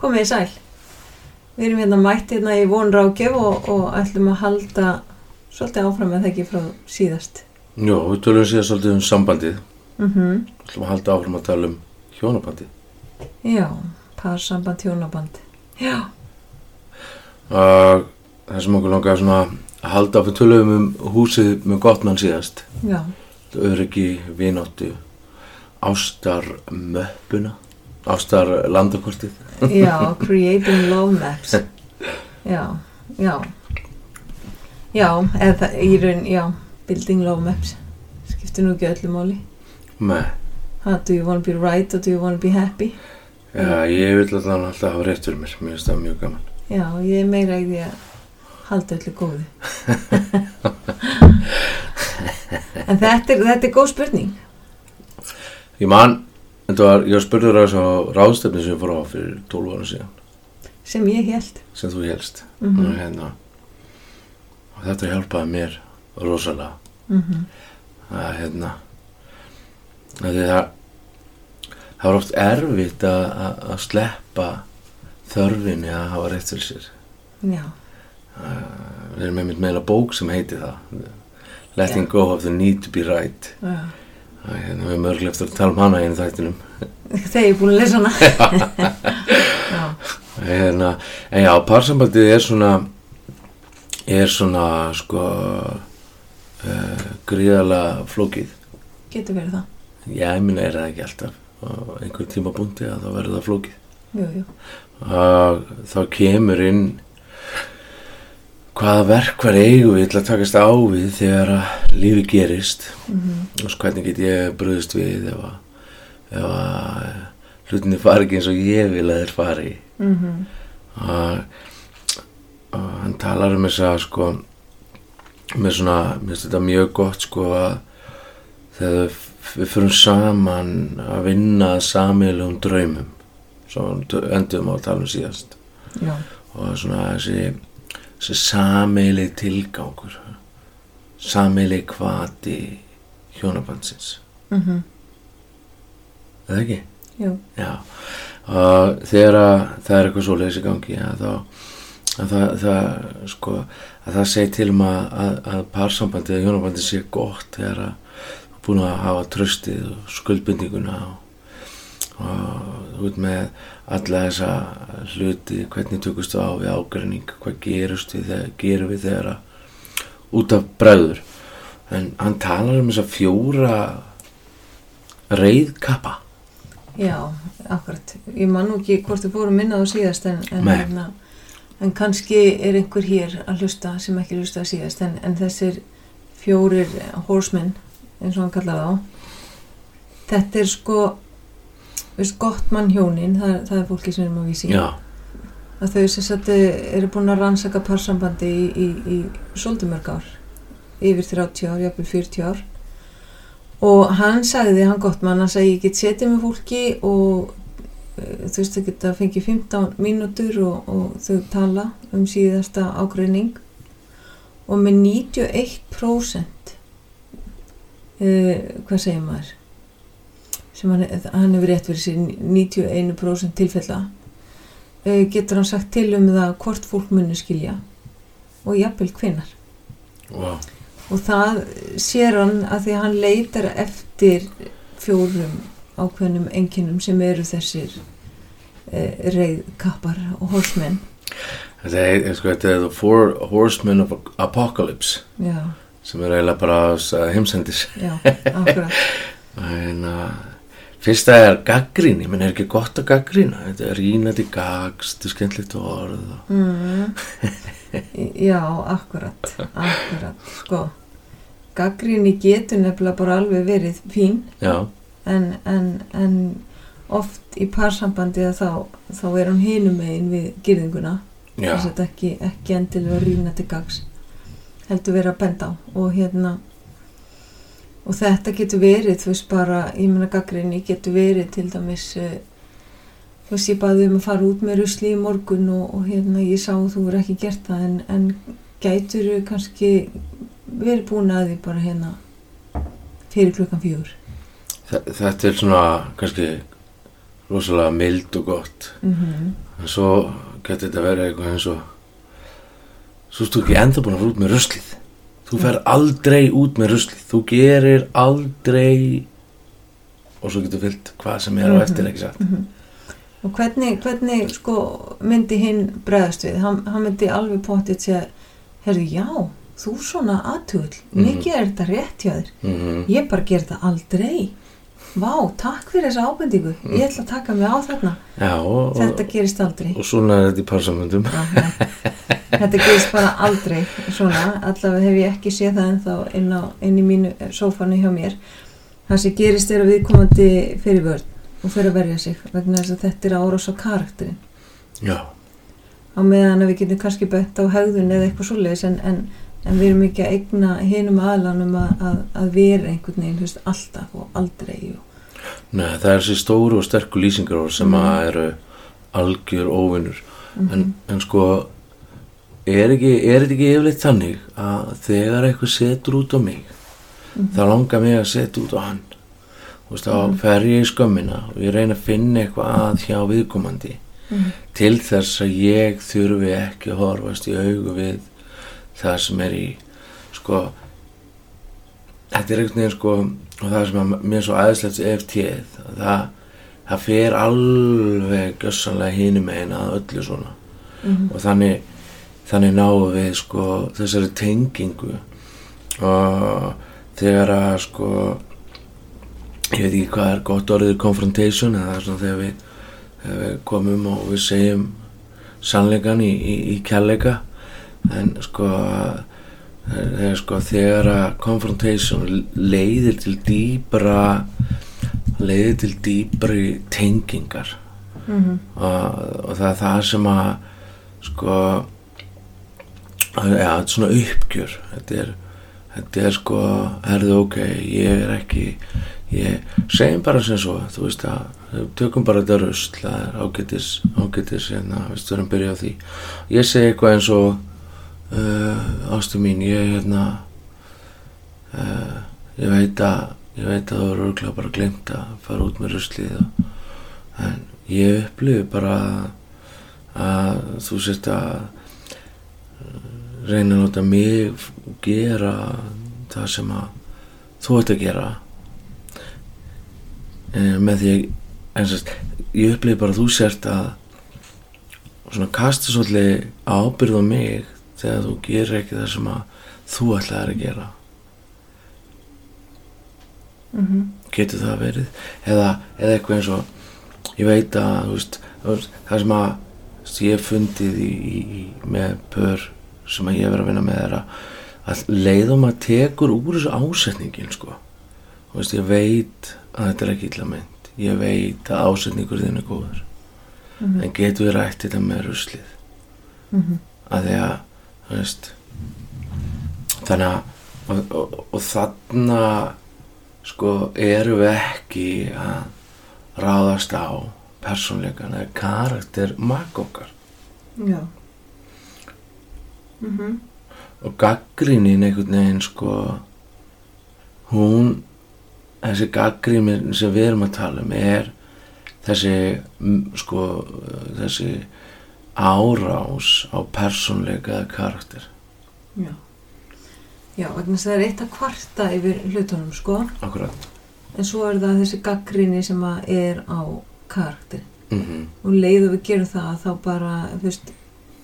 Komið í sæl. Við erum hérna mætt hérna í vonrákjöf og, og ætlum að halda svolítið áfram með það ekki frá síðast. Jó, við tölum síðan svolítið um sambandið. Mm -hmm. Við ætlum að halda áfram að tala um hjónabandið. Já, parsamband, hjónaband. Já, Og það sem okkur langar svona að halda áfram tölum um húsið með gott mann síðast. já, Öryggi, vináttu, ástar möppuna, ástar landakortið. já, creating love maps. Já, já. Já, eða í raun, já, building love maps. Skiptir nú ekki öllu máli. Með, Ha, do you want to be right or do you want to be happy? já, ég vil allan alltaf hafa rétt fyrir mér. Mér finnst það mjög gaman. Já, ég er meira í því að halda öllu góðu. en þetta er, þetta er góð spurning. Ég man, þetta var, ég var spurður á þessu ráðstefni sem ég fór á fyrir 12 ára síðan, Sem ég held. sem þú helst. Mm og hérna og þetta hjálpaði mér rosalega -hmm. að hérna að því það það var oft erfitt að, að, að sleppa þörfinni að hafa rétt fyrir sér Já, við erum einmitt meila bók sem heiti það Letting go of the need to be right já. að hérna, við erum örglega eftir að tala um hana í einu þættinum Þegar ég er búin að lesa hana. já, hérna, en já, parsambandið er svona er svona sko uh, gríðalega flókið getur verið það. Já, ég minna er það ekki alltaf einhver tíma búndi að þá verður það flókið Jú, jú. og þá kemur inn hvaða verkvar eigum við til að takast á við þegar að lífi gerist? Mm og svo hvernig get ég bröðist við ef að, ef að hlutinni fari ekki eins og ég vil að þeir fari? -hmm. og, og hann talar um þess að sko með svona, mér finnst þetta mjög gott sko að þegar við- fyrir saman að vinna sameiginlegum draumum sem endum á að tala um síðast. Já, og svona þessi, sameiginleg tilgangur sameiginleg kvati hjónabandsins mm eða ekki? jú. Já, og þegar að það er eitthvað svoleiðis í gangi að þá að það, það, sko, að það segi til um að, að, að parsambandið eða hjónabandið sé gott þegar að búin að hafa tröstið og skuldbindinguna og, og þú veit með alla þessa hluti hvernig tökustu á við ágræning hvað gerust við þegar, gerum við þegar að út af bræður en hann talar um þessa fjóra reyðkappa Já, akkurat. Ég man nú ekki hvort við fórum það síðast en, en, Nei. hérna, en kannski er einhver hér að hlusta sem ekki hlusta síðast en, en þessir fjórir horsemen eins og hann kallaði á þetta er sko veist, gott mann hjónin það, það er fólki sem erum að vísi Já, að þau sem sagt eru búin að rannsaka parsambandi í, í, í svolítið mörg ár. Yfir 30 ár, jafnvel 40 ár. Og hann sagði, hann gott mann, hann sagði ég get setið með fólki og uh, þú veist þau geta fengið 15 mínútur og, og þau tala um síðasta ágreining. Og með 91% uh, hvað segir maður sem hann, hann hefur rétt fyrir sér 91% tilfella uh, getur hann sagt til um það hvort fólk muni skilja og jafnvel hvenar wow. og það sér hann að því að hann leitar eftir fjórum ákveðnum enginum sem eru þessir uh, reyðkappar og horsmenn Þetta er, sko, The Four Horsemen of Apocalypse já, sem er eiginlega bara heimsendis já, akkurat. En uh, fyrsta er gaggrín ég menn er ekki gott að gaggrína þetta er rínandi gags, þetta er skemmtilegt orð mm. já, akkurat akkurat, sko gaggrinni getur nefnilega bara alveg verið fín en, en, en oft í parsambandi þá, þá er hann hinum megin við gyrðinguna þess að ekki, ekki endilega rýna til gags heldur vera að benda á og hérna og þetta getur verið þú veist bara, ég meina gaggrinni getur verið til dæmis uh, þú veist ég baði um að fara út með rusli í morgun og, og hérna ég sá þú er ekki gert það en, en gætur kannski verið búin að því bara hérna fyrir klukkan Þe- þetta er svona kannski rosalega mild og gott. Mhm, en svo getur þetta verið eitthvað eins og svo ertu ekki enda búin að fara út með ruslið þú fer aldrei út með ruslið þú gerir aldrei og svo getur fyllt hvað sem er á eftir ekki satt Og hvernig, hvernig sko myndi hinn bregðast við? Hann, hann myndi alveg pottið segja, herðu, já, þú svona aðtugull, Mhm. mikið er þetta rétt hjá þér. mm Ég bara ger þetta aldrei. Vá, takk fyrir þessa ábendingu. Ég ætla að taka mig á þarna. já og, Þetta gerist aldrei. og svona er þetta í nei. Þetta gerist bara aldrei svona, allavega hef ég ekki séð það ennþá inn, á, inn í mínu sófanu hjá mér. Það sem gerist er að við komandi fyrir vörn og fyrir að verja sig vegna þess að þetta er árás á karakterinn. já, á meðan að við getum kannski bett á hegðun eða eitthvað svoleiðis en, en, en við erum ekki að eigna hinum aðlanum að, að, að vera einhvern veginn, veist, alltaf og aldrei og, Nei, það er þessi stóru og sterku lýsingar sem að eru algjör óvinnur en, en sko er, ekki, er þetta ekki yfirleitt þannig að þegar eitthvað setur út á mig þá langar mig að setja út á hann? Veist, þá fer ég í skömmina og ég reyna að finna eitthvað að hjá viðkomandi til þess að ég þurfi ekki að horfast í augu við það sem er í sko þetta er einhvern veginn sko og það sem að mér er svo aðeinslegt EFT það, það fer alveg gjössanlega hinum einn að öllu svona. Og þannig þannig náum við sko þessari tengingu. Og þegar að sko ég veit ekki hvað er gott orðið confrontation eða það er svona þegar við, þegar við komum og við segjum sannleikan í, í, í kærleika en sko þegar sko þegar að confrontation leiðir til dýbra leiðir til dýbri tengingar. Mm og, og það er það sem að sko ja, þetta er svona uppgjör. Þetta er, þetta er sko herðu ok, ég er ekki ég segjum bara sem svo þú veist að, tökum bara þetta rusl það er ágætis, ágætis hérna, við stöðum að byrja á því. Ég segi eitthvað eins og uh, ástu mín, ég hérna uh, ég veit að ég veit að þú eru örgulega bara glemt að fara út með ruslið og, en ég upplifi bara að þú sért að reyna að nota mig f- gera það sem að þú ert að gera. E, með því en sérst, ég upplifi bara að þú sért að svona kasta svolítið ábyrð á mig þegar þú gerir ekki það sem að þú ætlaðir að gera. -hmm. getur það verið? Eða, eða eitthvað eins og ég veit að veist, það sem að veist, ég fundið í, í, í, með pör sem að ég verið að vinna með er að, leiðum að tekur úr þessu ásetningin sko. Veist, ég veit að þetta er ekki illa meint. Ég veit að ásetningur þinn er góður. En getur við rætt þetta með ruslið? Mhm. að því að þannig að og, og, og þarna sko erum við ekki að ráðast á persónleikan eða karakter makk okkar. Já. Mm og gaggrínin einhvern veginn sko hún þessi gaggrínin sem við erum að tala um er þessi sko þessi árás á persónleika eða karakter. Já. Já, það er eitt að kvarta yfir hlutunum sko. Akkurat. En svo er það þessi gaggrinni sem er á karakter mm og leið og við gerum það þá bara,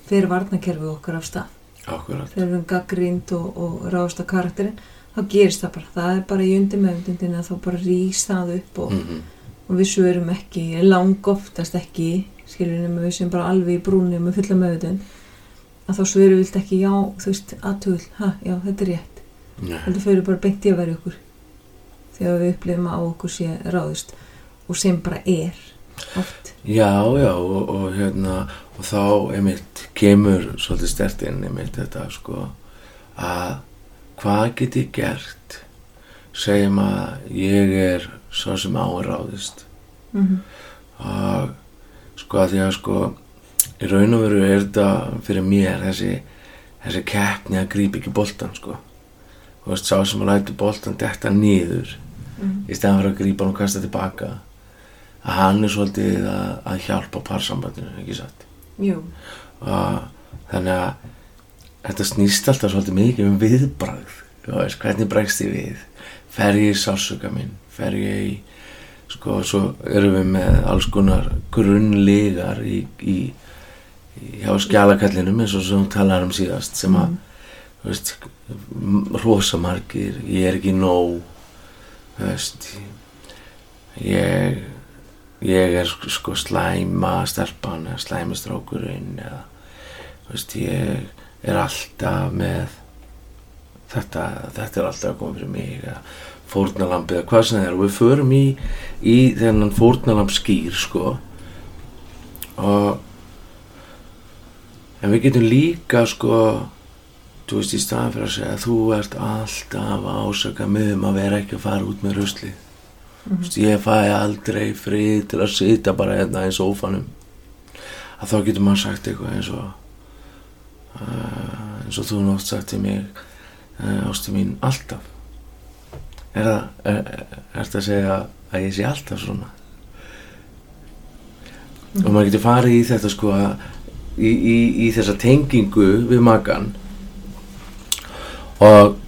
fyrir varnakerfið okkar af stað. Akkurat. Þegar við erum gaggrind og, og ráðast á karakterinn þá gerist það bara, það er bara í undir meðvindin að þá bara rís það upp og, mm og við svörum ekki, lang oftast ekki skilur við við sem bara alveg í brúni með fulla meðvindin að þá svörum við ekki, já, þú veist, aðtöðl ha, já, þetta er rétt, heldur fyrir bara beint í að vera okkur þegar við upplifum að á okkur sé ráðust og sem bara er oft. Já, já, og, og hérna og þá einmitt kemur svolítið stert inn einmitt þetta sko að hvað get ég gert segjum að ég er svo sem áráðist mm -hmm. og sko að því að sko í raun og veru er þetta fyrir mér þessi, þessi keppni að grípa ekki boltan sko. Þú veist sá sem að lætu boltan detta niður Mhm. í stæðan fyrir að grípa hann og kasta tilbaka að hann er svolítið að, að hjálpa parsambandinu, ekki satt? Jú, þannig að þetta snýst alltaf svolítið mikið um viðbragð. Þú veist, hvernig bregst ég við? Fer ég í sásuga minn? Fer ég í sko, svo erum við með alls konar grunnlegar í, í, í hjá skjálakallinum eins og sem þú talar um síðast sem að, þú veist rosamargir, ég er ekki nóg veist ég ég er sko slæma stelpan eða slæmi strákurinn eða veist, ég er alltaf með þetta, þetta er alltaf að koma fyrir mig eða fórnalamb eða hvað sem það er. Og við förum í, í þennan fórnalamb skýr sko. Og en við getum líka sko þú veist í staðan fyrir að segja að þú ert alltaf ásaka mig um að vera ekki að fara út með rusli þú veist ég fæ aldrei frið til að sita bara hérna eins og ófanum að þá getur maður sagt eitthvað eins og uh, eins og þú nátt sagt til mig uh, ástu mín alltaf er það er, er, það að segja að ég sé alltaf svona? Og maður getur farið í þetta sko að í, í, í þessa tengingu við makan og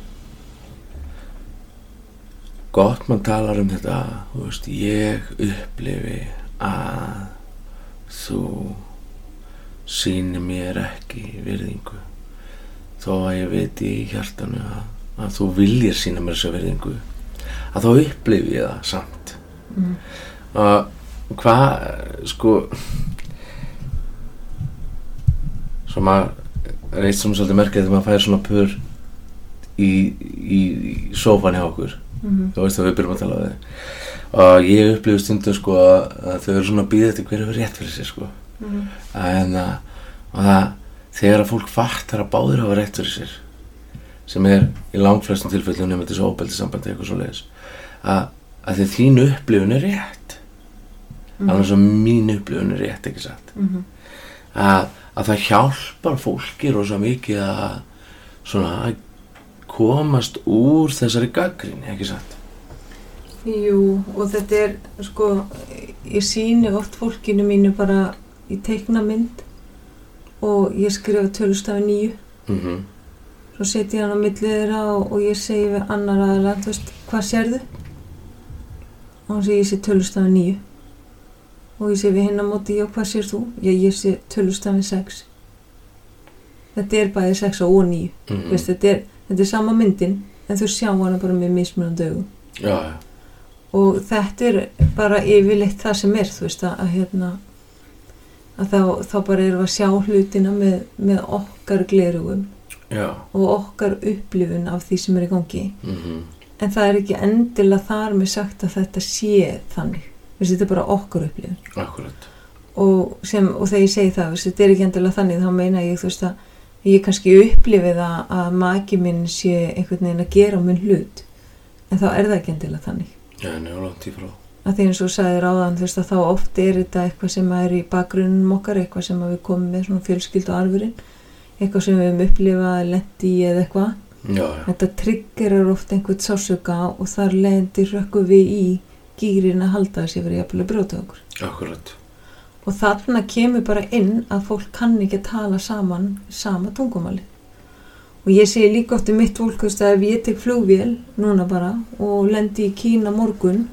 gott mann talar um þetta þú veist, ég upplifi að þú sýnir mér ekki virðingu. Þó að ég veit í hjartanu að, að þú viljir sína mér þessa virðingu að þá upplifi ég það samt Mm. og hvað sko svo maður er eitt sem svolítið merkið þegar maður fær svona pur í, í, í sófan hjá okkur Mhm. þú veist að við byrjum að tala við þig og ég upplifi stundum sko að að þau eru svona að býða eftir hverju verið rétt fyrir sér sko Mhm. en að, það þegar að fólk fattar að báðir hafa rétt fyrir sér sem er í langflestum tilfellum nefnir þessu óbeldi sambandi eitthvað svo leiðis að, að þín upplifun er rétt. Alveg svo mín upplifun er rétt ekki satt? Mhm. að, að það hjálpar fólki rosa mikið að svona að komast úr þessari gaggrinni ekki satt? Jú, og þetta er sko, ég síni oft fólkinu mínu bara í teikna mynd og ég skrifa tölustafi nýju. Mm svo setja ég hann á millið þeirra og, og ég segi við annar aðalega, þú veist, hvað sérðu? Og hann segi ég sé tölustafi nýju og ég segi við hinn á móti, já, hvað sér þú? Já, ég sé tölustafi sex. Þetta er bæði sex og nýju -hmm. Veist, þetta, er, þetta er sama myndin en þú sjá hana bara með mismunandi augum. Já, já, og þetta er bara yfirleitt það sem er þú veist að, að hérna að þá, þá bara erum við að sjá hlutina með, með okkar glerugum já. og okkar upplifun af því sem er í gangi. Mm en það er ekki endilega þar með sagt að þetta sé þannig. Veist, þetta er bara okkar upplifun. Og, sem, og þegar ég segi það veist, þetta er ekki endilega þannig þá meina ég þú veist að ég kannski upplifið að, að maki minn sé einhvern veginn að gera mun hlut. En þá er það ekki endilega þannig. Já, nefnlangt í frá. Að því eins og þú sagðir áðan þú veist að þá oft er þetta eitthvað sem er í bakgrunnum okkar, eitthvað sem við komum með svona fjölskyld og arfurinn eitthvað sem við höfum upplifað, lendi eða eitthvað já, já, þetta triggerar oft einhvern sásuga og þar lendi rökkum við í gýrin að halda þessi verið jafnvel að brjóta okkur. Akkurat. Og þarna kemur bara inn að fólk kann ekki að tala saman sama tungumáli. Og ég segi líka oft um mitt fólk að ef ég tek flugvél núna bara og lendi í Kína morgun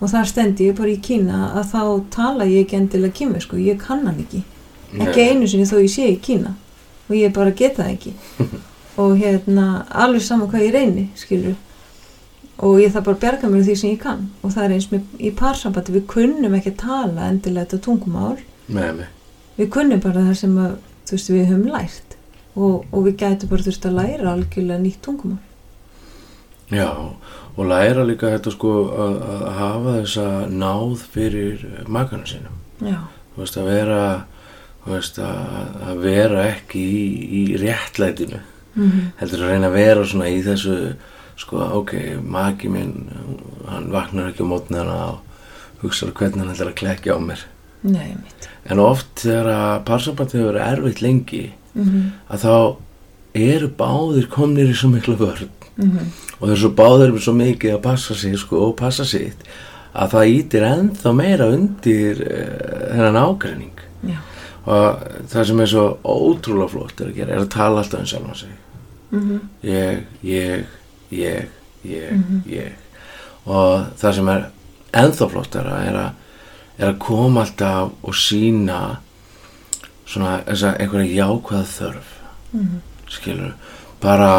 og þar stendi ég bara í Kína að þá tala ég ekki endilega kýmur sko, ég kann hann ekki. Ekki einu sinni þó ég sé í Kína. Og ég bara geta það ekki og hérna alveg saman hvað ég reyni skilur og ég þarf bara að berga mér úr því sem ég kann. Og það er eins með í parsambandi við kunnum ekki að tala endilega þetta tungumál. Með mig við kunnum bara það sem að, veist, við höfum lært. Og, og við gætum bara þurft að læra algjörlega nýtt tungumál. Já, og læra líka þetta sko að, að hafa þessa náð fyrir makana sínum. já, Þú veist, að vera, veist, að, að vera ekki í, í réttlætinu. Mm Heldur að reyna að vera svona í þessu, sko, ok, maki minn, hann vaknar ekki á mótnana og hugsaður hvernig hann ætlar að klekja á mér. nei, mitt En oft þegar að parsambandi hefur verið erfitt lengi, mm að þá eru báðir komnir í svo mikla vörn. -hmm. og eru svo báðir með svo mikið að passa sig sko, og passa sitt að það ítir ennþá meira undir uh, þennan ágreining. Já, og það sem er svo ótrúlega flott er að gera er að tala alltaf um sjálfan sig. Mhm, ég, ég, ég, ég, ég. Og það sem er ennþá flottara er að, er að koma alltaf og sína svona þessa einhverja jákvæða þörf. Mhm, skilur bara,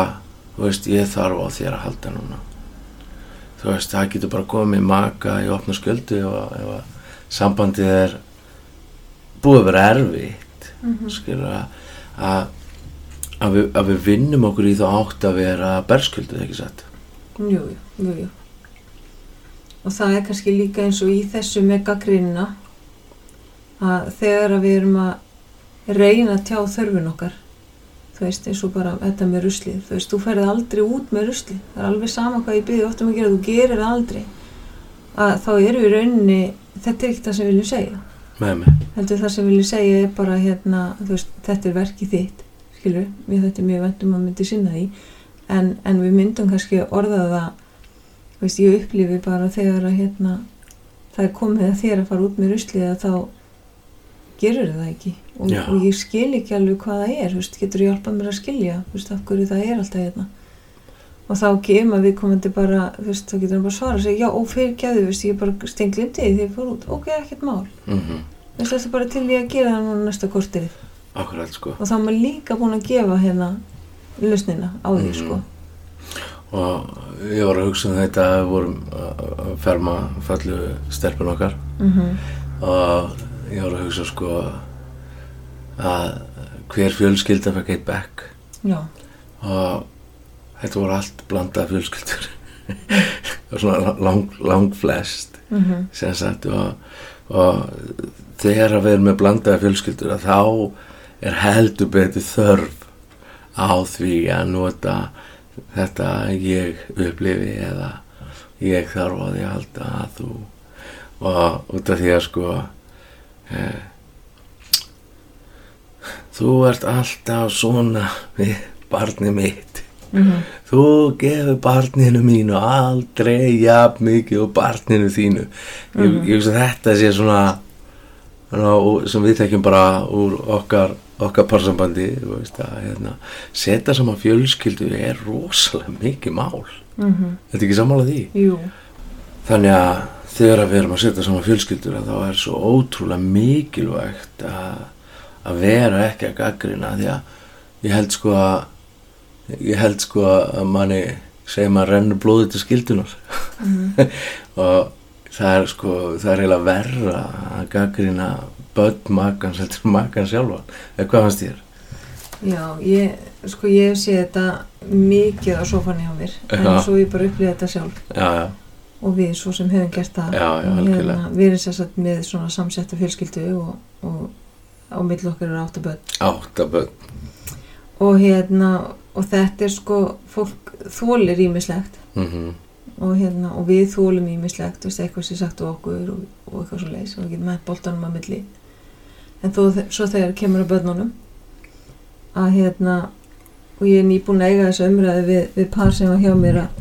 þú veist, ég þarf á þér að halda núna. Þú veist, það getur bara komið maka í opna sköldu og ef að sambandið er búið að vera erfitt mhm. skilur að að, við, að við vinnum okkur í þá átt að vera berskölduð, ekki satt? Jú, jú, jú, og það er kannski líka eins og í þessu með gaggrínina að þegar að við erum að reyna að tjá þörfin okkar þú veist, eins og bara þetta með ruslið þú veist, þú ferð aldrei út með ruslið. Það er alveg sama hvað ég byrði ofta um að gera þú gerir aldrei. Að þá eru við rauninni þetta er ekki það sem við viljum segja með mig heldur það sem við viljum segja er bara hérna, veist, þetta er verkið þitt skilur, mér þetta er mjög vendum að myndi sinna því. En, en við myndum kannski orða það veist, ég upplifi bara þegar að hérna, það er komið að þér að fara út með ruslið að þá gerur það ekki. Og, og ég skil ekki alveg hvað það er veist, getur hjálpað mér að skilja af hverju það er alltaf hérna og þá kemur við komandi bara þú veist, þá getur hann bara svara og segja já, og fyrir gæðu, veist, ég bara stenglimti því ég fór út, ok, ekkert mál. Mm Þess að þetta er bara til í að gera það núna næsta korterið. Akkurat sko. Og þá er maður líka búin að gefa hérna lausnina á því Mhm. sko. og ég var að hugsa um þetta að við vorum að að ferma fallu stelpun okkar. Mm og ég var að hugsa sko að hver fjölskylda fekk eitt bekk Já, og þetta voru allt blandað fjölskyldur. Og svona lang, lang flest mm sem sagt og, og þegar að við erum með blandaða fjölskyldur að þá er heldur betur þörf á því að nota þetta ég upplifi eða ég þarf á því að halda að þú og út af því að sko eh, þú ert alltaf svona við barnið mitt Mhm. Þú gefur barninu mínu aldrei jafn mikið og barninu þínu. Ég, Mhm. ég veist að þetta sé svona, sem við tekjum bara úr okkar, okkar að hérna, setja saman fjölskyldu er rosalega mikið mál. mhm, Þetta er ekki sammála því? jú, Þannig að þegar við erum að setja saman fjölskyldur þá er svo ótrúlega mikilvægt að, að vera ekki að gaggrina því að ég held sko að ég held sko að manni segir maður rennur blóðið til skildunar mhm, og það er sko það er eiginlega verra að gaggrina börn makans en makan sjálfan. Eða hvað fannst þér? já, ég, sko ég séð þetta mikið á sofanni á mér en Já. svo ég bara upplýði þetta sjálf. Já, já, og við svo sem hefum gert það. Já, já, Og algjörlega. við erum sérsagt með svona samsetta fjölskyldu og, og á milli okkar eru áttaböð átta börn. Og hérna og þetta er sko, fólk þólir ímislegt mm og hérna, og við þólum ímislegt veist, eitthvað sem sagt á okkur og, og eitthvað svo leis og við getum hægt boltanum að milli. En þó, svo þegar kemur að börnunum að hérna og ég er nýbúin að eiga þessu umræði við, við par sem var hjá mér að,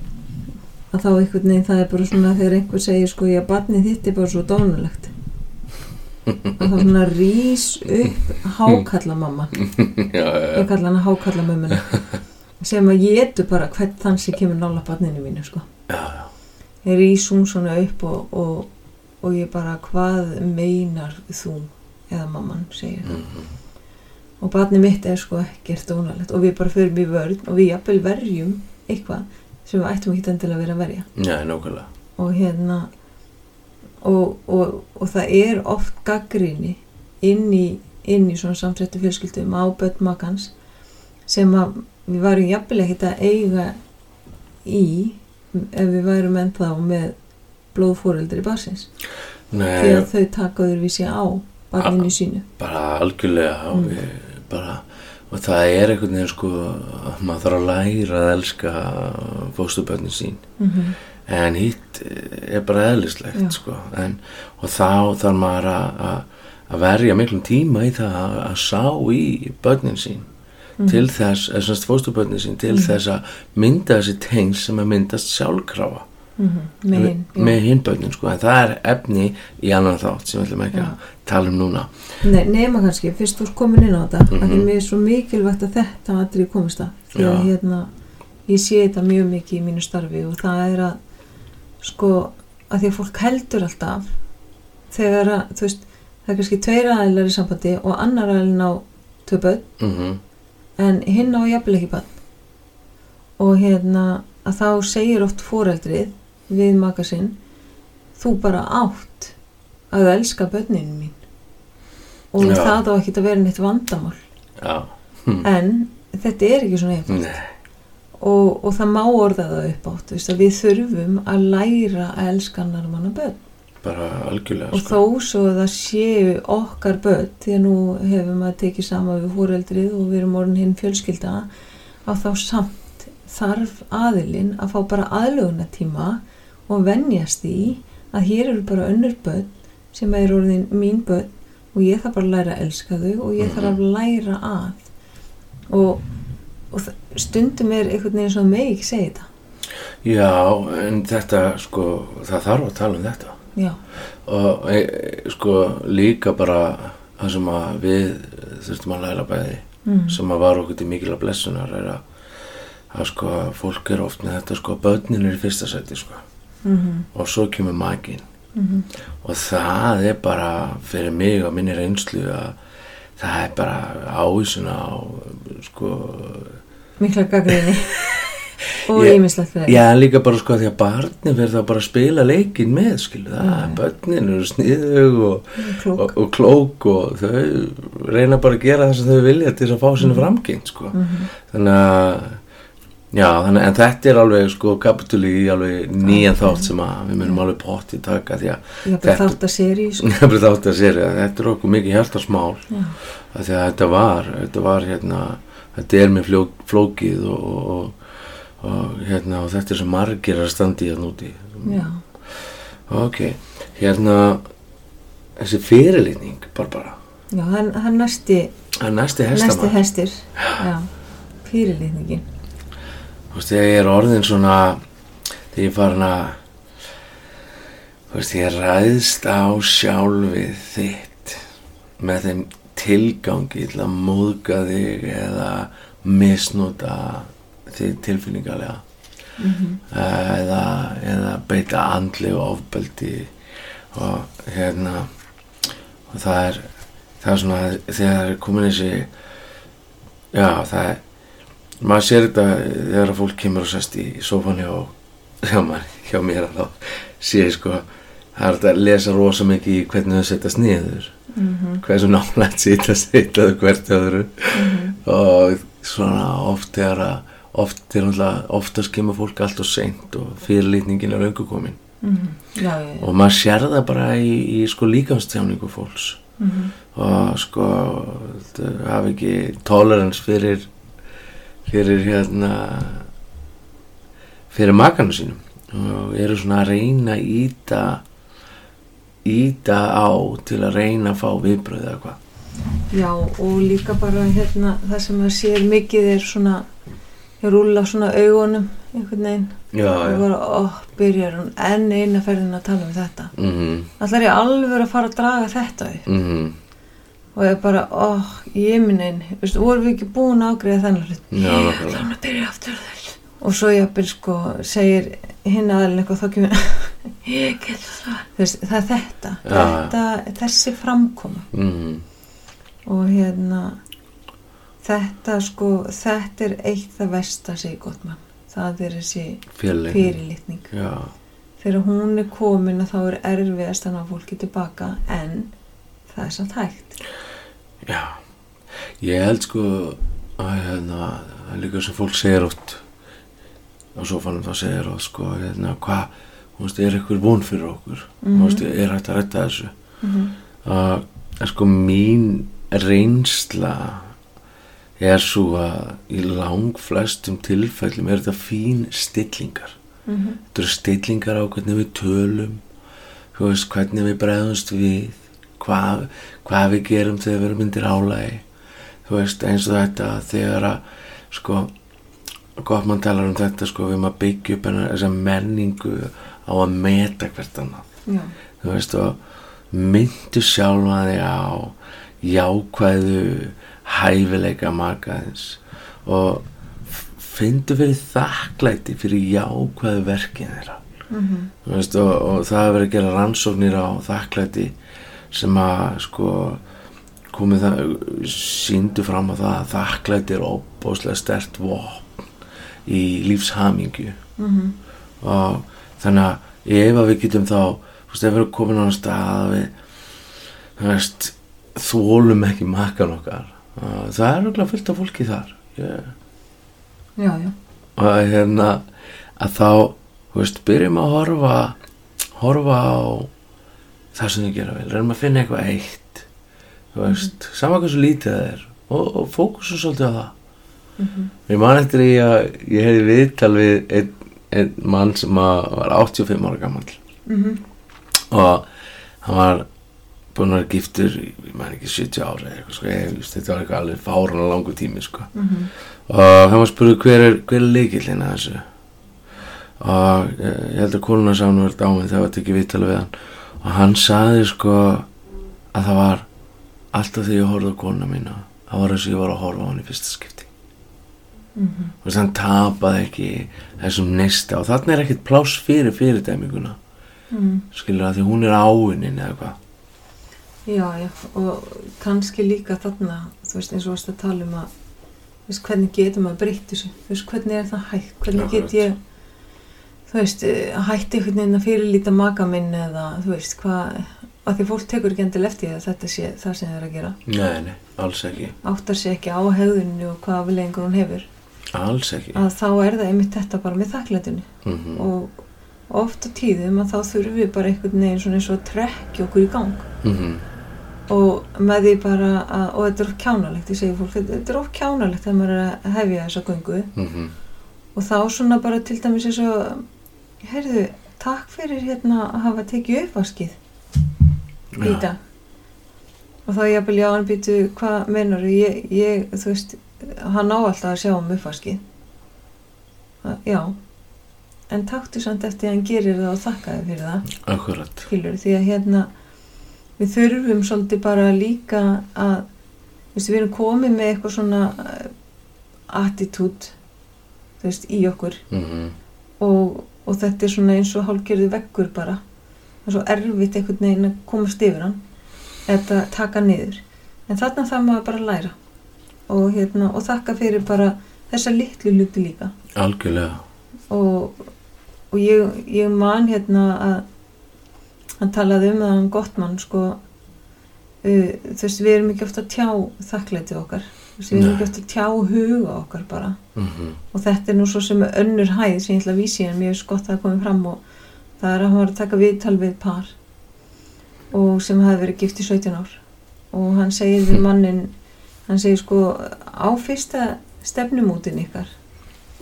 að þá einhvern veginn það er bara svona þegar einhver segir sko, já, barnið þitt er bara svo dánulegt að þá svona rís upp hákallamamma ég kalla hana hákallamömmuna sem að ég etu bara hvern þann sem kemur nála barninu mínu sko. Já, já, ég rís hún svona upp og, og, og ég bara hvað meinar þú? eða mamman segir. Mm og barni mitt er sko ekkert ónalegt og við bara förum í vörn og við jafnvel verjum eitthvað sem við ættum ekki endilega að vera að verja. Já, og hérna og, og, og það er oft gaggrinni inn í, inn í svona samtrættu fjölskyldum á börn makans sem að við varum jafnvel ekkert að eiga í ef við værum ennþá með blóðfóreldri barsins því að þau taka öðruvísi á barninu sínu bara algjörlega Mm. við bara og það er einhvern veginn sko að maður þarf að læra að elska fóstubönnin sín mm -hmm. En hitt er bara eðlislegt sko en, og þá þarf maður að- verja miklum tíma í það að, sá í börnin sín til þess, eða semst fóstubörnin sín til Mhm. þess að mynda þessi tengsl sem að myndast sjálfkrafa mhm, með hinn jú. með hinn börnin sko, en það er efni í annan þátt sem við ætlum ekki Já. að tala um núna Nei, nema kannski, fyrst þú ert komin inn á þetta mm. -hmm. mér er svo mikilvægt að þetta aðrið komist að því að hérna ég sé þetta mjög mikið í mínu starfi og það er að sko, að því að fólk heldur alltaf þegar að, þú veist það er kannski tveir aðeinar í sambandi og annar aðeilin á börn mm en hinn á jafnvel ekki barn. Og hérna að þá segir oft foreldrið við maka sinn þú bara átt að elska börninu mín. Og Já. það á ekki að vera neitt vandamál. Hm. en þetta er ekki svona nei og, og það má orða það upp átt veist, að við þurfum að læra að elska annar manna börn. Bara algjörlega og sko. þó svo það séu okkar börn því að nú hefum maður tekið sama við fóreldrið og við erum orðin hinn fjölskylda að þá samt þarf aðilinn að fá bara aðluguna tíma og venjast í að hér eru bara önnur börn sem er orðin mín börn og ég þarf bara að læra að elska þau og ég þarf að læra að. Og, og þ- stundum er einhvern veginn svo megi ekki segja þetta. Já, en þetta sko, það þarf að tala um þetta. Já, og e, sko líka bara það sem að við þurftum að læra bæði mm. sem að var okkur til mikila blessunar er að, að sko fólk er oft með þetta sko börnin er í fyrsta sæti sko. Mm og svo kemur maginn. -hmm. og það er bara fyrir mig og minni reynslu að það er bara ávísuna á sko mikla gaggrinni og ímislegt fyrir já líka bara sko því að barnin fyrir það bara að spila leikin með skilu það, Já, já. börnin eru sniðug og, klók. og, og klók og þau reyna bara að gera það sem þau vilja til þess að fá sinni framgengt sko. Mhm. þannig að já, þannig, en þetta er alveg sko kapitúli í alveg nýjan þátt sem að við munum alveg pott í taka því að Þetta- þátt að seri sko. að sér að þetta er okkur mikið hjartarsmál. Því að þetta var, þetta var hérna, þetta er fló, flókið og, og, og, og hérna og þetta er sem margir að standi hérna úti. Já, ok, hérna þessi fyrirlitning Barbara, já hann, hann næsti er næsti næsti hestir já, fyrirlitningin. Þú veist, þegar ég er orðin svona þegar ég farin að þú veist, ég ræðst á sjálfið þitt með þeim tilgangi til að móðga þig eða misnota þig tilfinningarlega mm eða, eða beita andli og ofbeldi og hérna og það er það er svona þegar er komin þessi já það er maður sér þetta þegar fólk kemur og sest í sófan hjá, hjá, hjá mér að þá sé sko það er að lesa rosa mikið í hvernig þau setjast niður -hmm. hversu nálægt sýta sýtaðu hvert öðru og svona oft er að oft er náttúrulega oftast kemur fólk allt og seint og fyrirlítningin er löngu komin Mhm. já, já, já. og maður sér það bara í, í sko líkamstjáningu fólks Mhm. og sko það hafi ekki tolerans fyrir fyrir hérna fyrir makanu sínum og eru svona að reyna að íta íta á til að reyna að fá viðbröð eða hvað? Já, og líka bara hérna það sem maður sér mikið er svona ég rúla svona augunum einhvern veginn. Já, og bara, ó, byrjar hún enn eina ferðin að tala um þetta. Mhm, allar ég alveg að fara að draga þetta upp? Mhm. Og ég bara, ó, ég minnin veistu, vorum við ekki búin að ágreða þennan hlut? Já, nákvæmlega. þannig að byrja aftur þess og svo ég að sko segir hinn aðeins eitthvað þá kemur ég get það það er þetta, Já. þetta þessi framkoma. Mhm, og hérna þetta sko þetta er eitt það vest að segja gott mann það er þessi fjöleik fyrirlitning. Já, þegar hún er komin að þá er erfiðast að ná fólki tilbaka en það er samt hægt. Já. Ég held sko að hérna, líka sem fólk segir oft á sofanum þá segir oft sko hérna, hvað, þú veist, er eitthvað von fyrir okkur þú Mhm. veist, er hægt að rætta þessu mm -hmm. að sko mín reynsla er svo að í lang flestum tilfellum er þetta fín stillingar Mhm. þetta eru stillingar á hvernig við tölum þú veist, hvernig við bregðumst við hvað, hvað við gerum þegar við erum myndir álægi þú veist, eins og þetta þegar að sko gott mann talar um þetta sko við maður byggja upp þessa menningu á að meta hvert annað. Já, þú veist og myndu sjálfa þig á jákvæðu hæfileika makaðins. Og fyndu fyrir þakklæti fyrir jákvæðu verkin þeirra. Mhm, Þú veist, og, og það hefur verið að gera rannsóknir á þakklæti sem að sko komið það síndu fram á það að þakklæti er óbóðslega stert vopn í lífshamingju. Mhm, og þannig að ef að við getum þá þú veist, ef við erum komin á þann stað að við þú veist, þólum ekki makkan okkar það er okkur fullt af fólki þar. Yeah. já, já, og hérna að þá, þú veist, byrjum að horfa horfa á það sem þið gera vel, reynum að finna eitthvað eitt þú veist, sama hversu lítið það er. Og, og fókusu svolítið á það mhm, ég man eftir í að ég hefði viðtal við einn, einn mann sem var 85 ára gammal mhm, og hann var búinn að vera giftur ég man ekki 70 ára eitthvað sko, ég, þetta var eitthvað alveg fárana langu tími sko. Mhm, og hann var spurði hver er, er leikillin að þessu? Og eh, ég held að konuna sá hann verið dámið þegar það tekið viðtala við hann. Og hann saði sko að það var alltaf þegar ég horfði á konuna mína. Það var eins og ég var að horfa á hann í fyrsta skipti mhm, og þess að hann tapaði ekki þessum neista. Og þarna er ekkert pláss fyrir fyrirdæminguna. Mhm skilur að því hún er áunin eða hvað? Já, já, og kannski líka þarna, þú veist, eins og varst að tala um að, veist, hvernig getur maður breytt þessu, þú veist, hvernig er það hægt, hvernig Akkurat. get ég, þú veist, hætti einhvern veginn að fyrirlíta maka minn eða, þú veist, hvað, að því fólk tekur ekki endil eftir að þetta sé það sem það er að gera, nei, nei, alls ekki. Áttar sér ekki á hegðunni og hvaða vilengur hún hefur, alls ekki. Að þá er það einmitt þetta bara með þakklætunni mm og oft á tíðum að þá þurfum við bara einhvern veginn svona eins og að trekja okkur í gang. -hmm. og með því bara að, og þetta er of kjánalegt, ég segi fólk, þetta er of kjánalegt þegar maður er að hefja þessa göngu. Mm og þá svona bara til dæmis eins og, heyrðu, takk fyrir hérna að hafa tekið uppvaskið í dag og þá ég byrja á hann býtu, hvað meinar ég, ég, þú veist, hann á alltaf að sjá um uppvaskið. Já. En taktu samt eftir að hann gerir það og þakkaði fyrir það. Akkurat. Skilur, því að hérna við þurfum svolítið bara líka að við erum komið með eitthvað svona uh, attitút þú veist, í okkur. Mm og, og þetta er svona eins og hálfgerðu veggur bara. Það er svo erfitt einhvern veginn að komast yfir hann eða taka niður. En þarna þarf maður bara að læra og, hérna, og þakka fyrir bara þessa litlu luti líka. Algjörlega. Og, og ég, ég man hérna að hann talaði um það hann gott mann sko. Uh, þú veist við erum ekki ofta að tjá þakklæti okkar. Við erum ekki ofta að tjá huga okkar bara. Mm og þetta er nú svo sem önnur hæð sem ég ætla að vísi en mér er skott að komið fram og það er að hann var að taka viðtal við par og sem hafi verið gift í 17 ár. Og hann segir við mannin hann segir sko á fyrsta stefnumútin ykkar.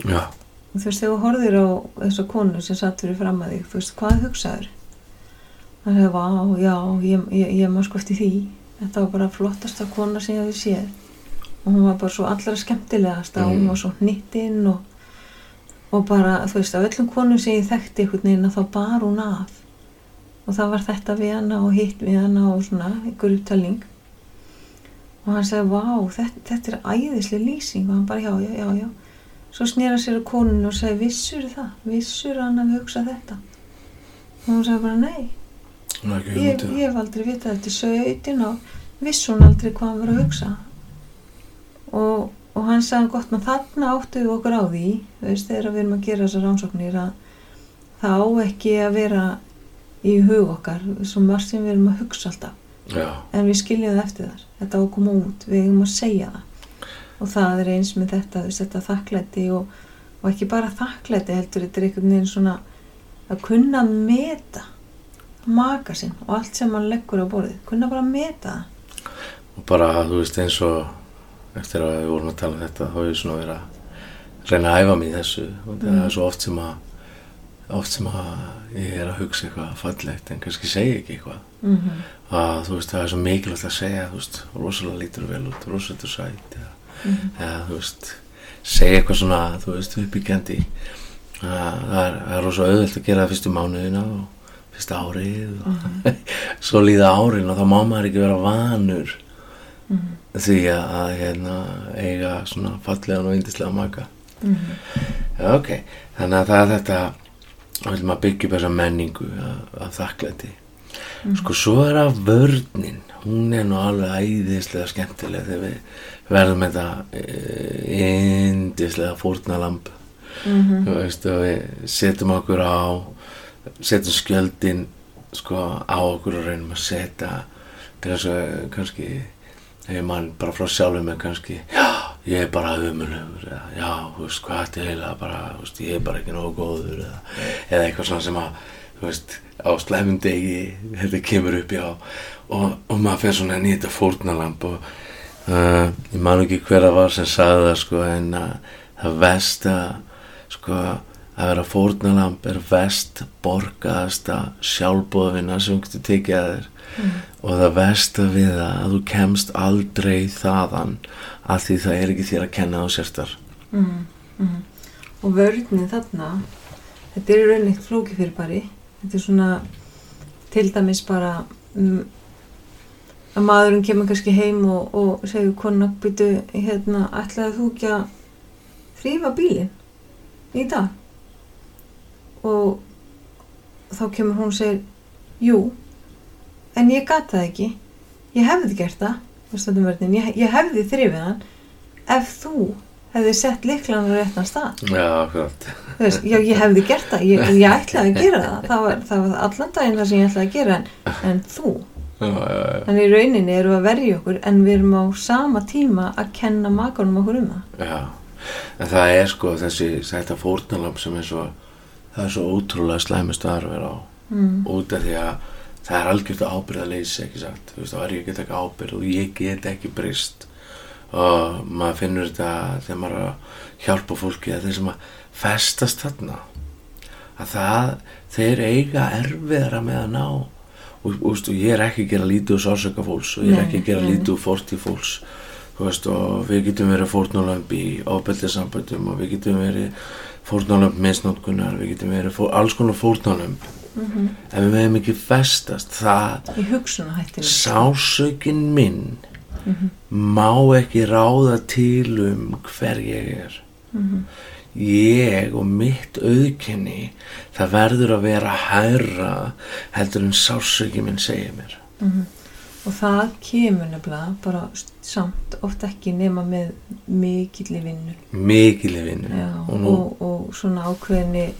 Já, þú veist þegar þú horfir á þessa konu sem satt fyrir fram að þig þú veist hvað hugsaður hann hefði vá, já, ég, ég, ég maður sko eftir því. Þetta var bara flottasta kona sem ég hefði séð. Og hún var bara svo allra skemmtilegast Mm. hún var svo hnittinn og, og bara, þú veist, af öllum konum sem ég þekkti einhvern veginn að þá bar hún af og það var þetta við hana og hitt við hana og svona einhver upptalning og hann sagði, vá, þetta, þetta er æðislega lýsing. Og hann bara, já, já, já, já. Svo snýra sér á konun og sagði, vissur það, vissur hann að hugsa þetta? Og hún sagði bara, nei. Ekki ég, hugmyndu ég hef aldrei vitað þetta. Í 17 ár viss hún aldrei hvað hann var að hugsa? Og, og hann sagði gott maður þarna áttu við okkur á því veist þegar við erum að gera þessar rannsóknir að það á ekki að vera í hug okkar svo margt sem við erum að hugsa alltaf já, en við skiljum það eftir þar. Þetta á að koma út, við erum að segja það. Og það er eins með þetta, þetta þakklæti og, og ekki bara þakklæti heldur þetta er einhvern veginn svona að kunna meta maka sinn og allt sem hann leggur á borðið. Kunna bara meta það. Og bara, þú veist, eins og eftir að við vorum að tala um þetta þá er ég svona verið að reyna að æfa mig í þessu. Og það Mm. er svo oft sem að oft sem að ég er að hugsa eitthvað fallegt en kannski segja ekki eitthvað. Mm -hmm. Að þú veist, það er svo mikilvægt að segja þú veist, rosalega lítur vel út, rosalega sæt eða, Mhm. eða þú veist segja eitthvað svona, þú veist, uppbyggjandi. Það er, er rosa auðvelt að gera það fyrstu mánuðina og fyrsta árið og svo líða árin og þá má maður ekki vera vanur því að, að hérna, eiga svona fallegan og yndislega maka. Já, ok, þannig að það er þetta maður byggja upp þessa menningu af, af þakklæti sko svo er að vörnin. Hún er nú alveg æðislega skemmtileg þegar við verðum þetta yndislega fórnalamb Mhm. þú veist og við setjum okkur á setjum skjöldin sko á okkur og reynum að setja kannski, kannski ef mann bara frá sjálfum með kannski já, ég er bara umulugur eða já, þú veist, hvað er heila bara, þú veist, ég er bara ekki nógu góður eða, eða eitthvað svona sem að veist, á slemum degi þetta kemur upp, já. Og, og maður fer svona inn í þetta fórnalamb og uh, ég man ekki hver að var sem sagði það sko en að það vest að sko að vera fórnalamb er vest borgaðasta sjálfbóðvinna sem þú tekið að þér. Og það versta við það að þú kemst aldrei þaðan að því það er ekki þér að kenna á sérstar Mm, mm. og vörnin þarna þetta er í rauninni þetta er svona til dæmis bara mm, að maðurinn kemur kannski heim og, og segir konan byrju hérna ætlaði þú ekki að þrýfa bílinn í dag? Og þá kemur hún og segir jú en ég gat það ekki. Ég hefði gert það ég, ég hefði þrifið hann ef þú hefði sett liklan á réttan stað. Já, veist, já, ég hefði gert það, ég, ég ætlaði að gera það. Það var, það var allan daginn það sem ég ætlaði að gera en, en þú, þannig í rauninni við að verja okkur en við erum á sama tíma að kenna makanum okkur um það. Já. En það er sko þessi þetta fórnalamb sem er svo það er svo ótrúlega slæmust að vera á. Mm. út af því að það er algjört ábyrð að leysa ekki sagt þú veist, þá er ég get ekki ábyrð og ég get ekki brist og maður finnur þetta þegar maður er að hjálpa fólki að þeir sem að festast þarna að það, þeir eiga erfiðara með að ná. Og, og, ég er ekki að gera lítið úr sársöka fólks og ég er ekki að gera lítið úr fórtíð fólks. Veist, og við getum verið fórnálömb í ábyrðisamböndum og við getum verið fórnálömb misnótkunar, við getum verið fór, alls konar fórnálömb Mm ef við meðum ekki festast. Það í hugsunahættinu sásökin minn má ekki ráða til um hver ég er. Ég og mitt auðkenni það verður að vera hærra heldur en sásökin minn segir mér. Og það kemur nefnilega bara samt oft ekki nema með mikill í vinnu. Mikil í vinnu. Og og, nú og, svona ákveðni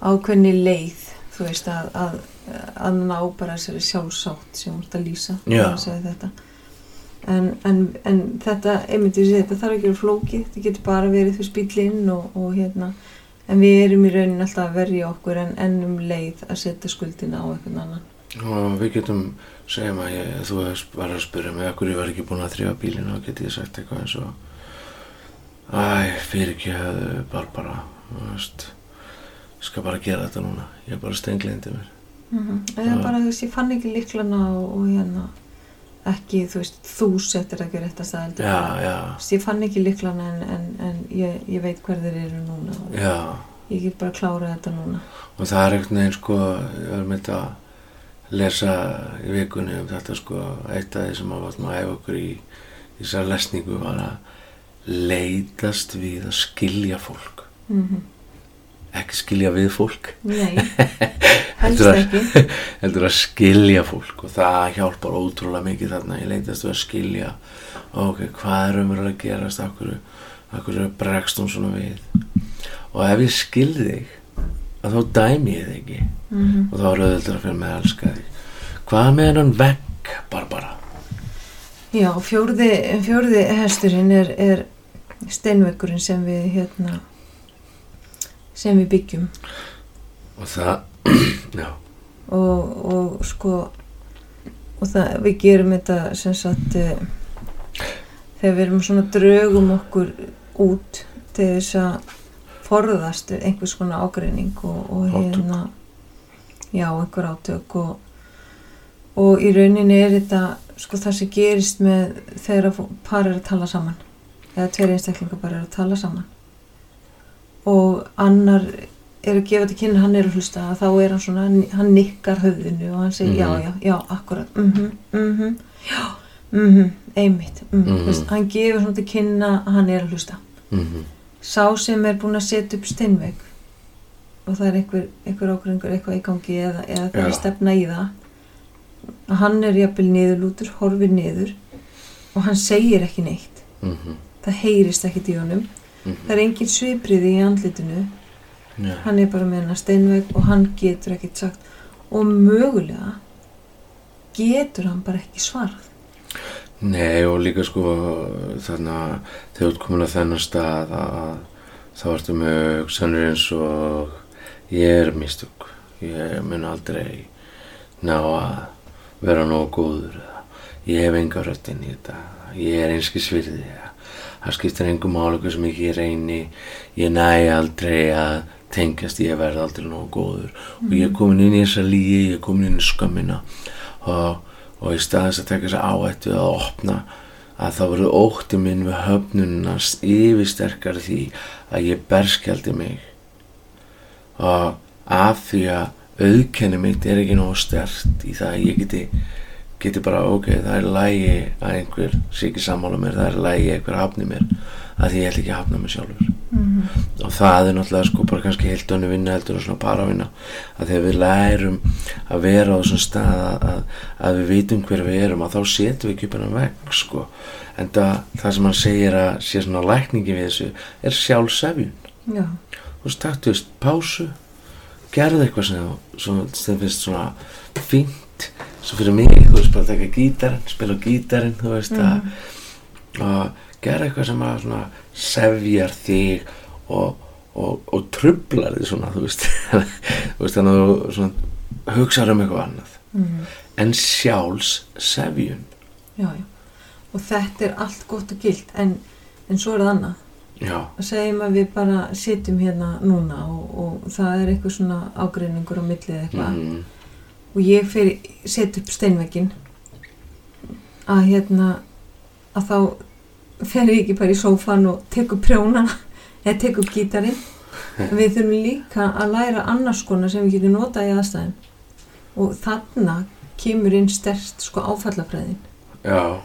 ákveðni leið þú veist að, að, að ná bara þessari sjálfsátt sem ert að lýsa Já. þegar þú segir þetta en, en, en þetta einmitt við segja þetta þarf ekki að vera flókið. Þetta getur bara verið fyrir spýtlinn og, og hérna. En við erum í raunin alltaf að verja okkur en ennum leið að setja skuldina á einhvern annan. Og við getum segjum að ég, þú bara að spyrja mig okkur ég var ekki búin að þrjá bílinu og geti ég sagt eitthvað eins og æ, fyrir ekki hefðu Barbara veist ég skal bara gera þetta núna. Ég er bara stenglindi mér. Mm eða Já. bara þú veist ég fann ekki liklana og, og hérna ekki þú veist þú settir ekki rétt að staða veist, ég fann ekki liklana en, en, en ég, ég veit hver þeir eru núna. Ég get bara klárað þetta núna. Og það er einhvern veginn sko ég var með að lesa í vikunni um þetta sko eitt af því sem að vatnum að æfa okkur í þessar lesningu var að leitast við að skilja fólk. Mm ekki skilja við fólk. Nei, helst ekki. heldur að skilja fólk og það hjálpar ótrúlega mikið þarna. Ég leitast við að skilja. Ok, hvað er umverður að gerast? Akkur, akkur bregst hún svona við? Og ef ég skil þig að þá dæmi ég þig ekki. Mm og þá er auðvitað fyrir mig að elska þig. Hvað með hennan vegg Barbara? Já, fjórði, fjórði hesturinn er, er steinvekkurinn sem við hérna sem við byggjum. Og það, og, og sko og það, við gerum þetta sem sagt eh, þegar við erum svona draugum okkur út til þess að forðast einhvers konar ágreining og, og hérna já, einhver átök og, og í rauninni er þetta sko það sem gerist með þegar að par er að tala saman eða tveir einstaklingar bara er að tala saman og annar er að gefa til kynna hann er að hlusta þá er hann svona, hann nikkar höfðinu og hann segir Mhm. já, já, já, akkurat mhm, mhm, já, mhm einmitt, mhm, Mhm. veist, hann gefur svona til kynna hann er að hlusta. Mhm, sá sem er búin að setja upp steinvegg og það er einhver, einhver ákveðingur eitthvað í gangi eða, eða það er stefna í það að hann er jafnvel niðurlútur, horfir niður og hann segir ekki neitt. Mhm, það heyrist ekkit í honum mhm. það er engin svipriði í andlitinu. Já. hann er bara með hennar steinvegg og hann getur ekkit sagt. Og mögulega getur hann bara ekki svarað. Nei og líka sko þannig að þegar komin að þennan stað að þá ertu með hugsanir eins og ég er mistök. Ég mun aldrei ná að vera nógu góður. Ég hef enga röttin í þetta. Ég er einski svirði það skiptir engum máli hversu mikið ég reyni. Ég næ aldrei að tengjast ég verð aldrei nógu góður. Og ég er komin inn í þessa lígi ég er komin inn í skömmina. Og og í staðis að taka þessa áhættu að opna að þá verður ótti minn við höfnunast yfir sterkar því að ég berskjaldi mig. Og af því að auðkenni mitt er ekki nógu stert í það að ég geti geti bara ok, það er lægi að einhver sé ekki sammála mér, það er lægi að einhver hafni mér að ég ætla ekki að hafna mér sjálfur. Mm og það er náttúrulega sko bara kannski heilt önnu vinna heldur og svona paravinna að þegar við lærum að vera á þessum stað að, að, við vitum hver við erum að þá setjum við ekki upp hennar vegg sko. En það, það sem hann segir að sé svona lækningi við þessu er sjálfsefjun. Já, þú veist, taktu veist, pásu gerðu eitthvað sem sem sem finnst svona fínt svo fyrir mig, veist, bara að taka gítarinn spila gítarinn, þú veist Mhm. að og gera eitthvað sem að svona sefjar þig og, og, og trublar þig svona, þú veist. Þannig að þú svona hugsaður um eitthvað annað. Mm en sjálfs sefjun já, já. Og þetta er allt gott og gilt en, en svo er það annað. Já, að segjum að við bara sitjum hérna núna og, og það er eitthvað svona ágreiningur á millið eitthvað. Mm, og ég fer set upp steinvekkin að hérna að þá fer ég ekki bara í sófan og tek upp prjónana eða tek upp gítarinn. Við þurfum líka að læra annars konar sem við getum notað í aðstæðin og þarna kemur inn stert sko áfallafræðin. Já.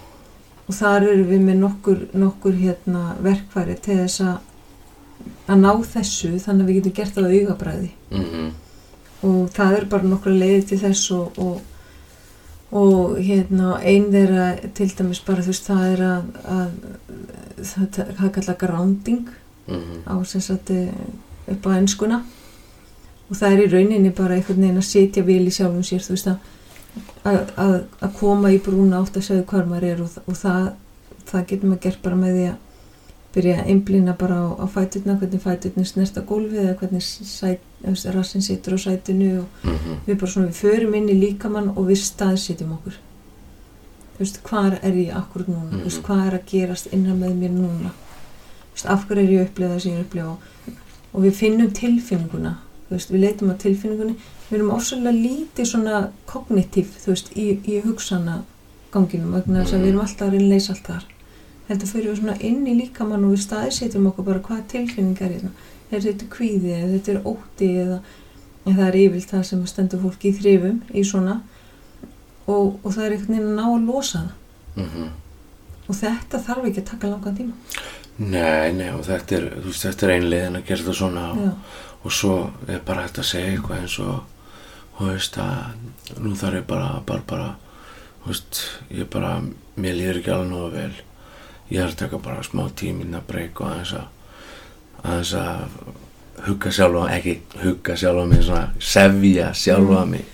Og þar eru við með nokkur, nokkur hérna, verkfæri til þess að að ná þessu þannig að við getum gert það á augabræði. Mm, og það er bara nokkra leiði til þess og, og, og hérna ein þeirra til dæmis bara þú veist það er að, að það, er kallað grounding mm, á sem sagt eh, upp á enskuna. Og það er í rauninni bara einhvern veginn að sitja vel í sjálfum sér þú veist að að, að, koma í brúna átt að segja hvað maður er og, og það, það getur maður gert bara með því að byrja að einblýna bara á, á fæturna hvernig fæturna snerta gólfið eða hvernig sæt, efst, rassin situr á sætinu og mm, við bara svona við förum inn í líkamann og við staðsitjum okkur. Þú veist, hvað er ég akkurat núna? Þú veist, Mhm. hvað er að gerast innan með mér núna? Þú veist, af hverju er ég að upplega það sem ég er að upplega og við finnum tilfinninguna. Þú veist, við leitum á tilfinningunni. Við erum ásæðlega lítið svona kognitív, þú veist, í, í hugsana ganginum, vegna þess að við erum alltaf að reyna að leysa allt þar. Heldur fyrir við svona inn í líkamann og við staðsetjum okkur bara hvað tilfinningar er hérna er þetta kvíði eða þetta er ótti eða en það er yfirlt það sem stendur fólki í þrifum í svona. Og, og það er einhvern veginn að ná að losa það. Mm, og þetta þarf ekki að taka langan tíma. Nei, nei, og þetta er, þetta er einlegin að gera þetta svona og, og svo er bara hægt að segja eitthvað eins og, þú veist, að nú þarf ég bara, bara, bara, þú veist, ég bara, mér líður ekki alveg nógu vel. Ég þarf að taka bara smá tíminn að breyka og aðeins að, aðeins að hugga sjálfa, ekki hugga sjálfa mig, svona sefja sjálfa Mm. mig.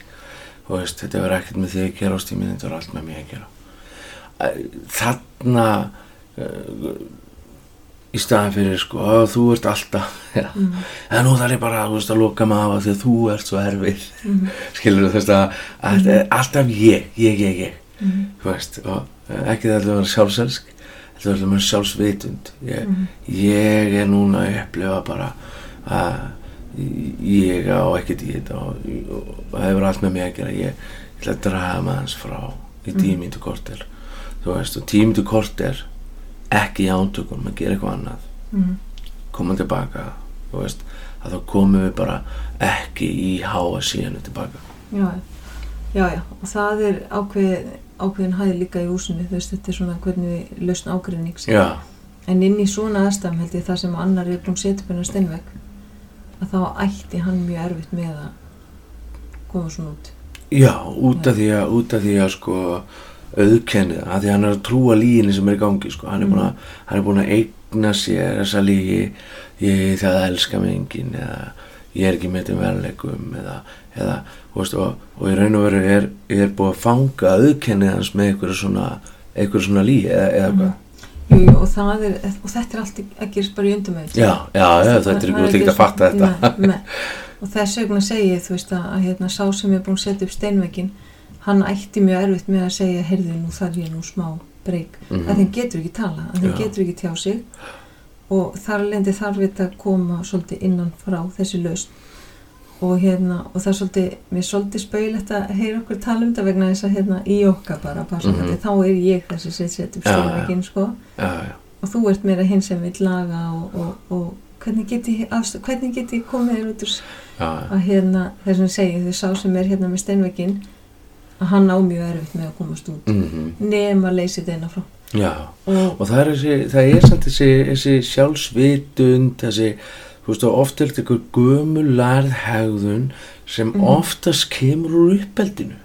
Þú veist, þetta verður ekkert með því að gera ástíminn, þetta verður allt með mig að gera. Þarna, uh, í staðan fyrir sko, að þú ert alltaf mm, en nú þarf ég bara veist, að loka mig af að því að þú ert svo erfið. Mm, skilur þú þess að, að þetta er alltaf ég, ég, ég, ég. Mm, þú veist, og eh, ekki þetta að vera sjálfselsk þetta verður að vera sjálfsvitund. Ég, mm, ég er núna að upplifa bara að ég á ekkert í þetta og, og, og það hefur allt með mig að gera. Ég, ég ætla að draga maður hans frá í Mhm. tímyndu korter. Þú veist, og tímyndu korter ekki í ántökum að gera eitthvað annað. Mhm, koma tilbaka þú veist, að þá komum við bara ekki í háa síðanu tilbaka. Já, já, já, og það er ákveð, ákveðin hæði líka í húsinu, þú veist, þetta er svona hvernig við lausn ágreinnings. já, En inn í svona aðstæðum held ég það sem annar er búin að setja upp hennar steinvegg, að þá ætti hann mjög erfitt með að koma svona út. já, út af því að út af því að sko auðkenni það, af því að hann er að trúa líginni sem er í gangi sko, hann er búin að, hann er búin að eigna sér þessa lígi ég það elska mig enginn eða ég er ekki með þeim verðleikum eða, eða veist, og, og í raun og veru er, er búið að fanga auðkenni hans með einhverju svona svona lígi eða, eða hvað Jú, og, er, og þetta er allt að gerast bara í undumöðu. já, já, já, þetta er ekki út ekki að fatta þetta Nei, nei. Og þess vegna segi ég, þú veist, að, að hérna, sá sem er búin að setja upp steinveggin, hann ætti mjög erfitt með að segja, heyrðu, nú þarf ég nú smá breyk. Mhm. að þeim getur ekki tala, að þeim getur ekki tjá sig og þar lendi þarf þetta að koma svolítið innan frá þessi lausn og hérna, og það er svolítið mér er svolítið spaulegt að heyra okkur tala um þetta vegna þess að hérna í okkar bara passa, Mhm. þá er ég þessi sem set upp Já, stjórnveginn sko. Og þú ert meira hinn sem vil laga og, og, og hvernig get ég, afst- hvernig get ég komið þér út úr að hérna, þess að segja, því sá sem er hérna með steinveginn að hann á mjög erfitt með að komast út mm nema leysið þeirna frá. Já. og og það er, þessi, það er samt þessi, þessi sjálfsvitund þessi, þú veist, og oft er þetta ykkur gömulærð hegðun sem Mhm. oftast kemur úr uppeldinu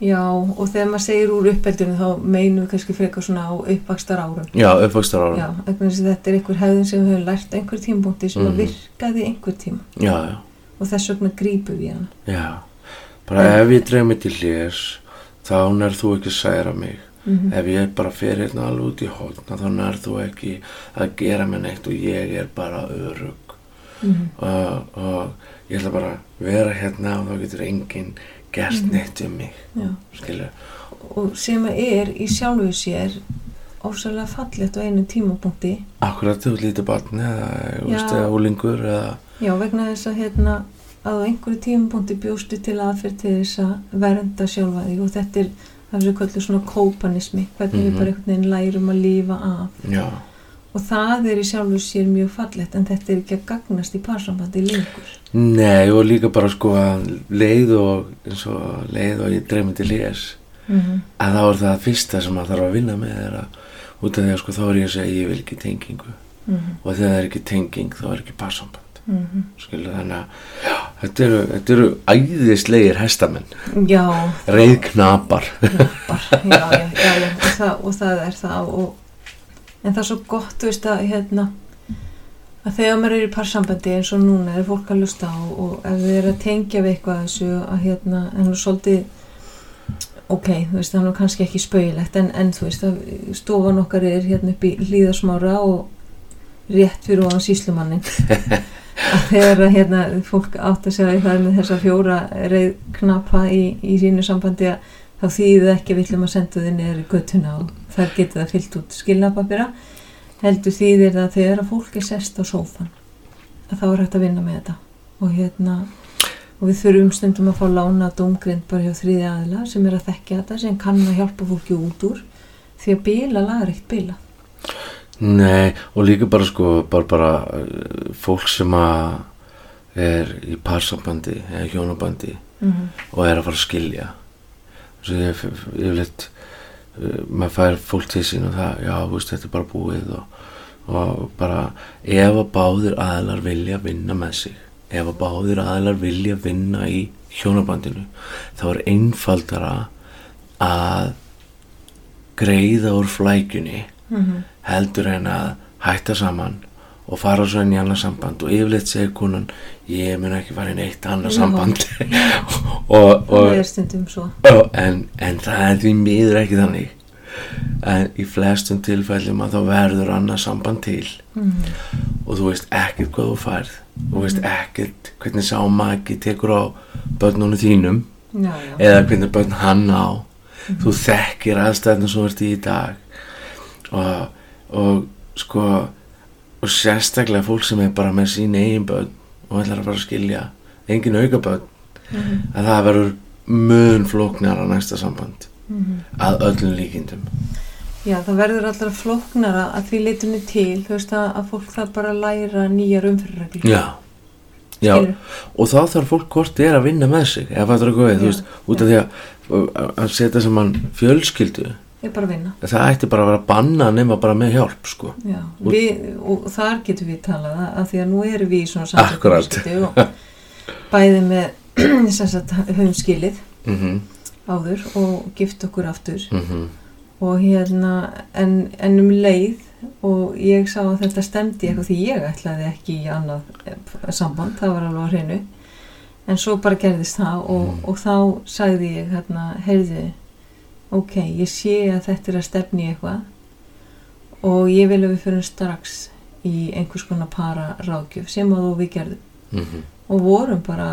Já, og þegar maður segir úr uppeldinu þá meinum við kannski frekar svona á uppvakstar árum. já, uppvakstar ára Já, að þetta er einhver hefðin sem við höfum lært einhver tímapunkti sem Mhm. að virkaði einhver tíma já, já, og þess vegna grípum við hana. já bara ef ég dreif mig til hljés þá nær þú ekki að særa mig Mm ef ég bara fer hérna alveg út í hóðna þá nær þú ekki að gera mig neitt og ég er bara örug -hmm. og, og ég ætla bara að vera hérna og þá getur enginn gert Mhm. neitt um mig skilur og sem að er í sjálfu sér ósæðlega fallegt á einu tímapunkti. Akkurat þú lítið barn eða, úlingur Já, vegna þess að hérna að á einhverju tímapunkti bjóstu til aðferð til þess að vernda sjálfa þig og þetta er það kallum svona kópanismi, hvernig við Mhm. bara einhvern veginn lærum að lífa af. já, Og það er í sjálfu sér mjög fallegt en þetta er ekki að gagnast í parsambandi lengur. nei og líka bara sko að leið og eins og leið og ég til hljés Mm -hmm. að þá er það fyrsta sem maður þarf að vinna með er að út af því að sko þá er ég að segja ég vil ekki tengingu. Og þegar það er ekki tenging þá er ekki parsamband. Skilur þannig að já, þetta eru, þetta eru æðislegir hestamenn. Reyðknapar. Og, og það er það. Og, en það er svo gott, þú veist að hérna að þegar maður er í parsambandi eins og núna er fólk að lusta á og ef þið er að tengja við eitthvað þessu að hérna, en þú svolítið ok, þú veist, það er kannski ekki spauðilegt en, en þú veist, að stofan okkar er hérna upp í hlýðasmára og rétt fyrir ofan síslumannin að þegar að hérna fólk átt að segja það með þessa fjóra reið knapa í, í sínu sambandi að þá þýðið ekki að við ætlum að senda þið niður í göttuna og þar getur það fyllt út skilnapapira heldur þýðir það þegar að fólk er sest á sófan að þá er hægt að vinna með þetta. Og hérna og við þurfum stundum að fá lána dómgrind bara hjá þriði aðila sem er að þekkja þetta sem kann að hjálpa fólki út úr því að bila lagar eitt bila. Nei, og líka bara sko bara, bara uh, fólk sem að er í parsambandi eða hjónabandi mm -hmm. og er að fara að skilja. Svo ég, ég veit uh, maður fær fólk til sín og það, já, veist, þetta er bara búið og, og bara ef að báðir aðlar vilja vinna með sig ef að báðir aðlar vilja vinna í hjónabandinu þá er einfaldara að greiða úr flækjunni heldur en að hætta saman og fara svo inn í annað samband. Og yfirleitt segir konan ég mun ekki fara inn eitt annað samband. Og, og, og en, en það er því miður ekki þannig. En í flestum tilfellum að þá verður annað samband til. Mm og þú veist ekkert hvað þú færð. Þú veist ekkert hvernig sá maki tekur á börnunum þínum já, já. eða hvernig börn hann á. Þú þekkir aðstæðna sem þú ert í í dag. Og, og sko og sérstaklega fólk sem er bara með sín eigin börn og ætlar að fara að skilja. Engin auka börn Mhm, að það verður mun flóknar á næsta samband. Mhm. að öllum líkindum. Já, það verður alltaf flóknara að því leitunni til, þú veist að, að fólk það bara að læra nýjar umfyrirreglur. já, já. Og þá þarf fólk hvort er að vinna með sig eða fattur eitthvað við, þú veist, út af því að að- setja saman fjölskyldu er bara að vinna. það ætti bara að vera banna nema bara með hjálp sko. Já, við, og þar getum við talað að, að því að nú erum við í svona samtökum bæði með höfum skilið mm áður og gift okkur aftur -hmm. og hérna en, en um leið og ég sá að þetta stemdi eitthvað því ég ætlaði ekki í annað eh, samband, það var alveg á hreinu en svo bara gerðist það og, Mm. og þá sagði ég hérna, heyrðu ok, ég sé að þetta er að stefni eitthvað og ég vil að við fyrir strax í einhvers konar para ráðgjöf sem að þú við gerðum Mhm. og vorum bara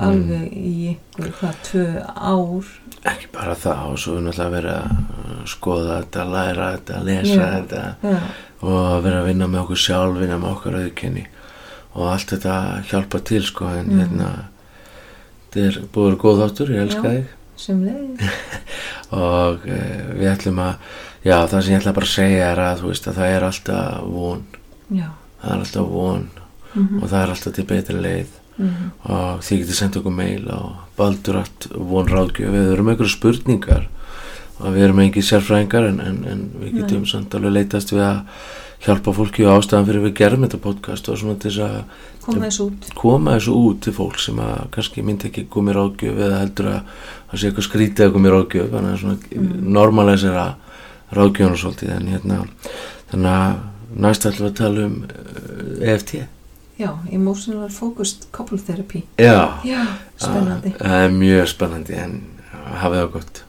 alveg í einhver, hvað, tvö ár ekki bara það og svo náttúrulega að vera að skoða þetta, læra þetta, lesa Já. þetta já, og að vera að vinna með okkur sjálf, vinna með okkar auðkenni og allt þetta hjálpa til sko en Mm. hérna þetta er vera góð þáttur, ég elska þig og e, við ætlum að já það sem ég ætla bara að segja er að þú veist að það er alltaf von. Já, það er alltaf von mm og það er alltaf til betri leið. -hmm. og þið getið sendt okkur mail á baldurat von ráðgjöf. Við erum einhverju spurningar og við erum ekki sérfræðingar en, en, en við getum samt alveg leitast við að hjálpa fólki og ástæðan fyrir við gerum þetta podcast og svona til þess að koma þess út. Koma þessu út til fólk sem að kannski myndi ekki komið ráðgjöf eða heldur að það sé eitthvað skrítið að komið ráðgjöf þannig að svona mm. normalisera ráðgjöfun og svolítið. En hérna þannig að næst ætlum við að tala um EFT já, emotional focused couple therapy. Já, já, spennandi. Það er mjög spennandi en hafið það gott